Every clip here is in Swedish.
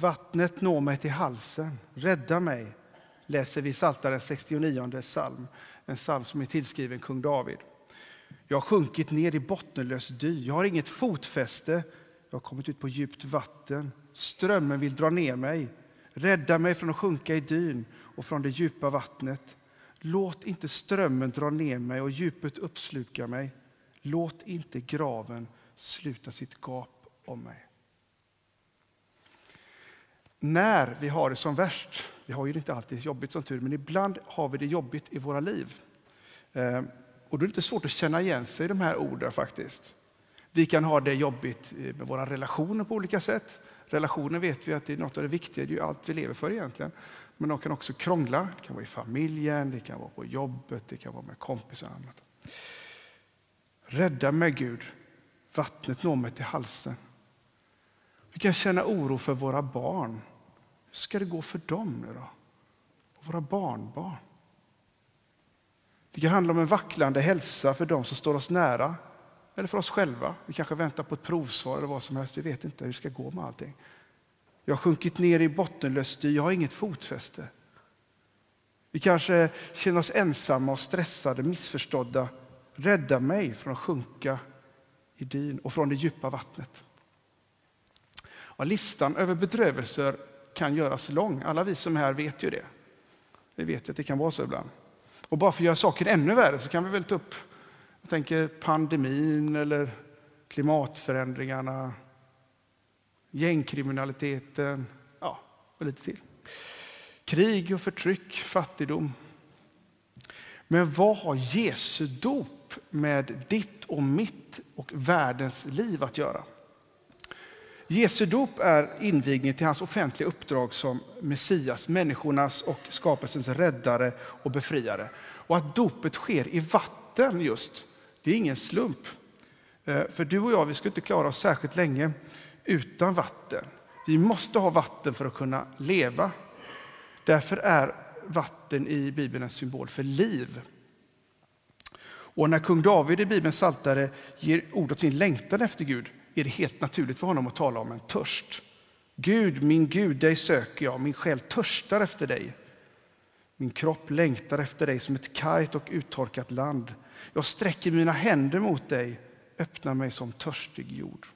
Vattnet når mig till halsen, rädda mig, läser vi Psaltaren 69 psalm, en psalm som är tillskriven kung David. Jag har sjunkit ner i bottenlös dy, jag har inget fotfäste, jag har kommit ut på djupt vatten. Strömmen vill dra ner mig, rädda mig från att sjunka i dyn och från det djupa vattnet. Låt inte strömmen dra ner mig och djupet uppsluka mig. Låt inte graven sluta sitt gap om mig. När vi har det som värst, vi har ju inte alltid jobbigt som tur, men ibland har vi det jobbigt i våra liv. Eh, och då är det inte svårt att känna igen sig i de här orden faktiskt. Vi kan ha det jobbigt eh, med våra relationer på olika sätt. Relationer vet vi att det är något av det viktiga, det är ju allt vi lever för egentligen. Men de kan också krångla, det kan vara i familjen, det kan vara på jobbet, det kan vara med kompisar och annat. Rädda mig Gud, vattnet når mig till halsen. Vi kan känna oro för våra barn. Hur ska det gå för dem nu då? Och våra barnbarn? Det kan handla om en vacklande hälsa för dem som står oss nära eller för oss själva. Vi kanske väntar på ett provsvar eller vad som helst. Vi vet inte hur det ska gå med allting. Jag har sjunkit ner i bottenlös dy, jag har inget fotfäste. Vi kanske känner oss ensamma och stressade, missförstådda. Rädda mig från att sjunka i dyn och från det djupa vattnet. Ja, listan över bedrövelser kan göras lång. Alla vi som är här vet ju det. Vi vet ju att det kan vara så ibland. Och bara för att göra saken ännu värre så kan vi väl ta upp jag tänker pandemin eller klimatförändringarna, gängkriminaliteten, ja, och lite till. Krig och förtryck, fattigdom. Men vad har Jesu dop med ditt och mitt och världens liv att göra? Jesu dop är invigningen till hans offentliga uppdrag som Messias, människornas och skapelsens räddare och befriare. Och att dopet sker i vatten just, det är ingen slump. Eh, för du och jag vi skulle inte klara oss särskilt länge utan vatten. Vi måste ha vatten för att kunna leva. Därför är vatten i Bibeln en symbol för liv. Och när kung David i Bibelns Psaltare ger ord åt sin längtan efter Gud är det helt naturligt för honom att tala om en törst. Gud, min Gud, dig söker jag, min själ törstar efter dig. Min kropp längtar efter dig som ett kargt och uttorkat land. Jag sträcker mina händer mot dig, öppnar mig som törstig jord.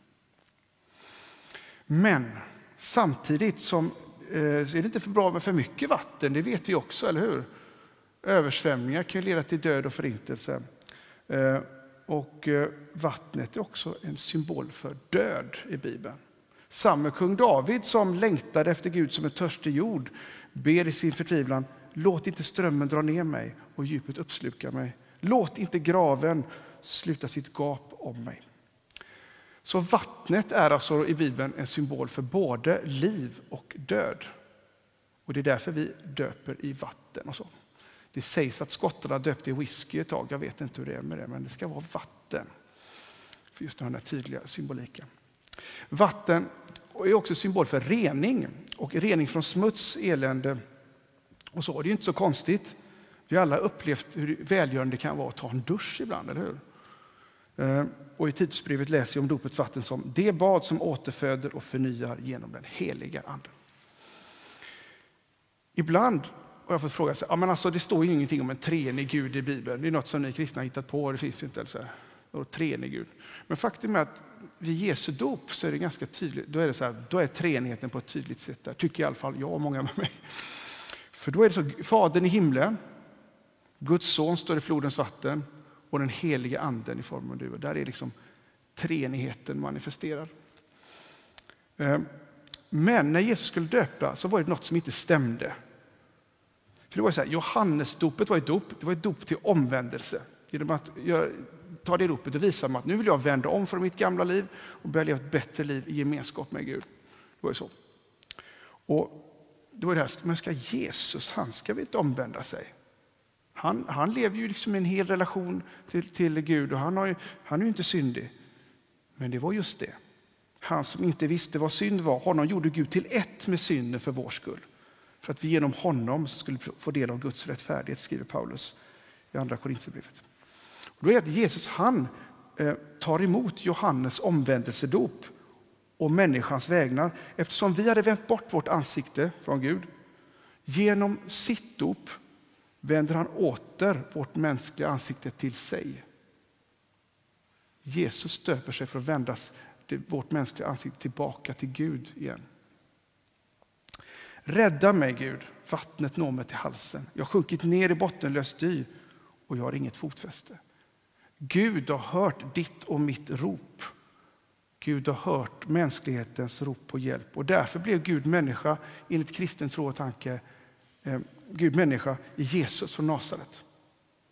Men samtidigt som, eh, är det inte för bra med för mycket vatten, det vet vi också, eller hur? Översvämningar kan leda till död och förintelse. Eh, och eh, vattnet är också en symbol för död i Bibeln. Samme kung David som längtade efter Gud som en törstig jord ber i sin förtvivlan, låt inte strömmen dra ner mig och djupet uppsluka mig. Låt inte graven sluta sitt gap om mig. Så vattnet är alltså i Bibeln en symbol för både liv och död. Och Det är därför vi döper i vatten. och så. Det sägs att skottarna döpte i whisky ett tag. Jag vet inte hur det är med det, men det ska vara vatten. För just den här tydliga symboliken. Vatten är också symbol för rening och rening från smuts, elände och så. Det är inte så konstigt. Vi har alla upplevt hur välgörande det kan vara att ta en dusch ibland, eller hur? Eh, och I tidsbrevet läser jag om dopets vatten som det bad som återföder och förnyar genom den heliga Anden. Ibland har jag fått fråga, sig, ja, men alltså, det står ju ingenting om en treenig Gud i Bibeln. Det är något som ni kristna har hittat på, det finns inte. Alltså, treenig Gud. Men faktum är att vid Jesu dop så är det ganska tydligt, då är, det så här, då är treenigheten på ett tydligt sätt där, tycker i alla fall jag och många med mig. För då är det så, Fadern i himlen, Guds son står i flodens vatten och den helige anden i form av du. Där är liksom treenigheten manifesterad. Eh, men när Jesus skulle döpa så var det något som inte stämde. För det var så här, Johannesdopet var ett dop, det var ett dop till omvändelse. Genom att ta det dopet och visa att nu vill jag vända om från mitt gamla liv och börja leva ett bättre liv i gemenskap med Gud. Det var ju så. Och då är det här, men ska Jesus, han ska väl inte omvända sig? Han, han lever ju liksom i en hel relation till, till Gud och han, har ju, han är ju inte syndig. Men det var just det. Han som inte visste vad synd var, honom gjorde Gud till ett med synden för vår skull. För att vi genom honom skulle få del av Guds rättfärdighet, skriver Paulus i Andra Korinthierbrevet. Då är det att Jesus han eh, tar emot Johannes omvändelsedop och människans vägnar. Eftersom vi hade vänt bort vårt ansikte från Gud. Genom sitt dop vänder han åter vårt mänskliga ansikte till sig. Jesus stöper sig för att vända vårt mänskliga ansikte tillbaka till Gud igen. Rädda mig, Gud. Vattnet når mig till halsen. Jag har sjunkit ner i bottenlöst dy och jag har inget fotfäste. Gud har hört ditt och mitt rop. Gud har hört mänsklighetens rop på hjälp och därför blev Gud människa enligt kristen tro och tanke. Eh, Gud människa i Jesus från Nasaret.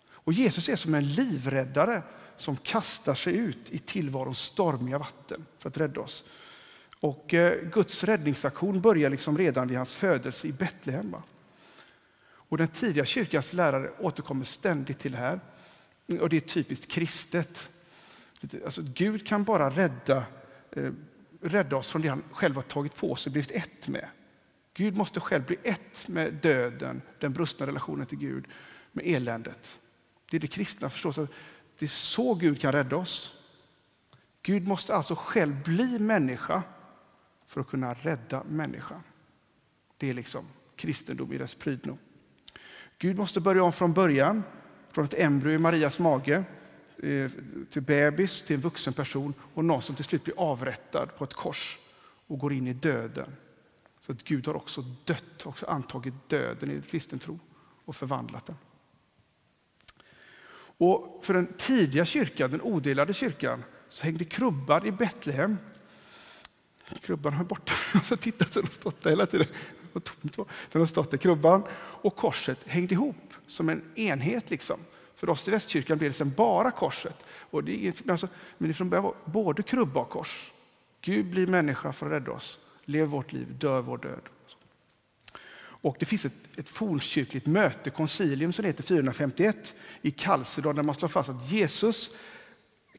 Och Jesus är som en livräddare som kastar sig ut i tillvarons stormiga vatten för att rädda oss. Och eh, Guds räddningsaktion börjar liksom redan vid hans födelse i Betlehem. Och den tidiga kyrkans lärare återkommer ständigt till det här. Och det är typiskt kristet. Alltså, Gud kan bara rädda, eh, rädda oss från det han själv har tagit på sig och blivit ett med. Gud måste själv bli ett med döden, den brustna relationen till Gud, med eländet. Det är det kristna förstås. Det är så Gud kan rädda oss. Gud måste alltså själv bli människa för att kunna rädda människan. Det är liksom kristendom i dess prydno. Gud måste börja om från början, från ett embryo i Marias mage eh, till bebis, till en vuxen person och någon som till slut blir avrättad på ett kors och går in i döden. Så att Gud har också dött, också antagit döden i kristen tro och förvandlat den. Och för den tidiga kyrkan, den odelade kyrkan, så hängde krubban i Betlehem. Krubban har borta. Alltså, Jag har tittat så den har stått där hela tiden. Den har stått där. Krubban och korset hängde ihop som en enhet. Liksom. För oss i västkyrkan blev det sen bara korset. Och det är, alltså, men från början var både krubba och kors. Gud blir människa för att rädda oss, lever vårt liv, dör vår död. Och det finns ett, ett fornkyrkligt möte, koncilium, som heter 451 i Kalsedon där man slår fast att Jesus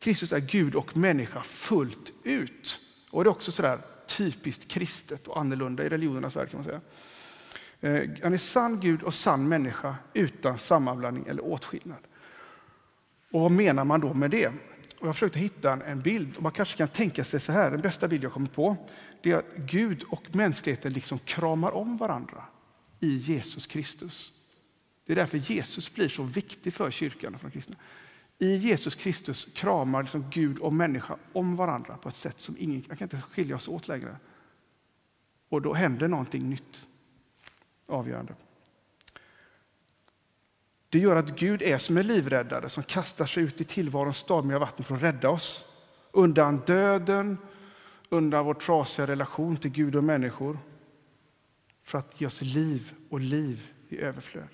Kristus är Gud och människa fullt ut. Och det är också sådär typiskt kristet och annorlunda i religionernas värld. kan man säga. Eh, han är sann Gud och sann människa utan sammanblandning eller åtskillnad. Och vad menar man då med det? Och jag försökte hitta en bild. Och man kanske kan tänka sig så här, den bästa bild jag kommer på, det är att Gud och mänskligheten liksom kramar om varandra i Jesus Kristus. Det är därför Jesus blir så viktig för kyrkan och för kristna. I Jesus Kristus kramar liksom Gud och människa om varandra på ett sätt som ingen man kan inte skilja oss åt längre. Och då händer någonting nytt, avgörande. Det gör att Gud är som en livräddare som kastar sig ut i tillvarons stormiga vatten för att rädda oss undan döden, undan vår trasiga relation till Gud och människor för att ge oss liv och liv i överflöd.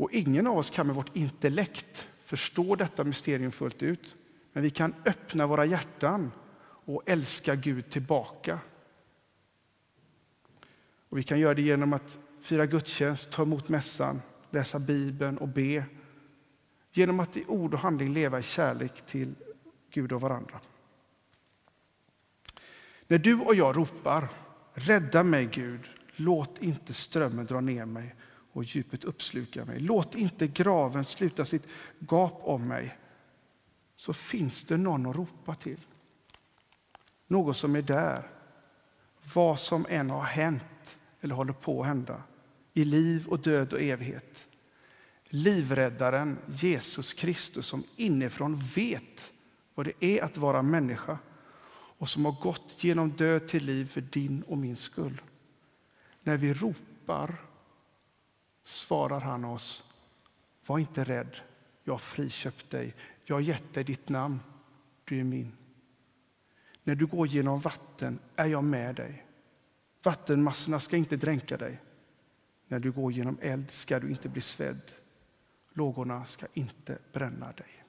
Och ingen av oss kan med vårt intellekt förstå detta mysterium fullt ut. Men vi kan öppna våra hjärtan och älska Gud tillbaka. Och vi kan göra det genom att fira gudstjänst, ta emot mässan, läsa Bibeln och be. Genom att i ord och handling leva i kärlek till Gud och varandra. När du och jag ropar Rädda mig, Gud. Låt inte strömmen dra ner mig och djupet uppsluka mig. Låt inte graven sluta sitt gap om mig. Så finns det någon att ropa till. Någon som är där. Vad som än har hänt eller håller på att hända i liv och död och evighet. Livräddaren Jesus Kristus som inifrån vet vad det är att vara människa och som har gått genom död till liv för din och min skull. När vi ropar svarar han oss, var inte rädd, jag har friköpt dig, jag har gett dig ditt namn, du är min. När du går genom vatten är jag med dig. Vattenmassorna ska inte dränka dig. När du går genom eld ska du inte bli svedd. Lågorna ska inte bränna dig.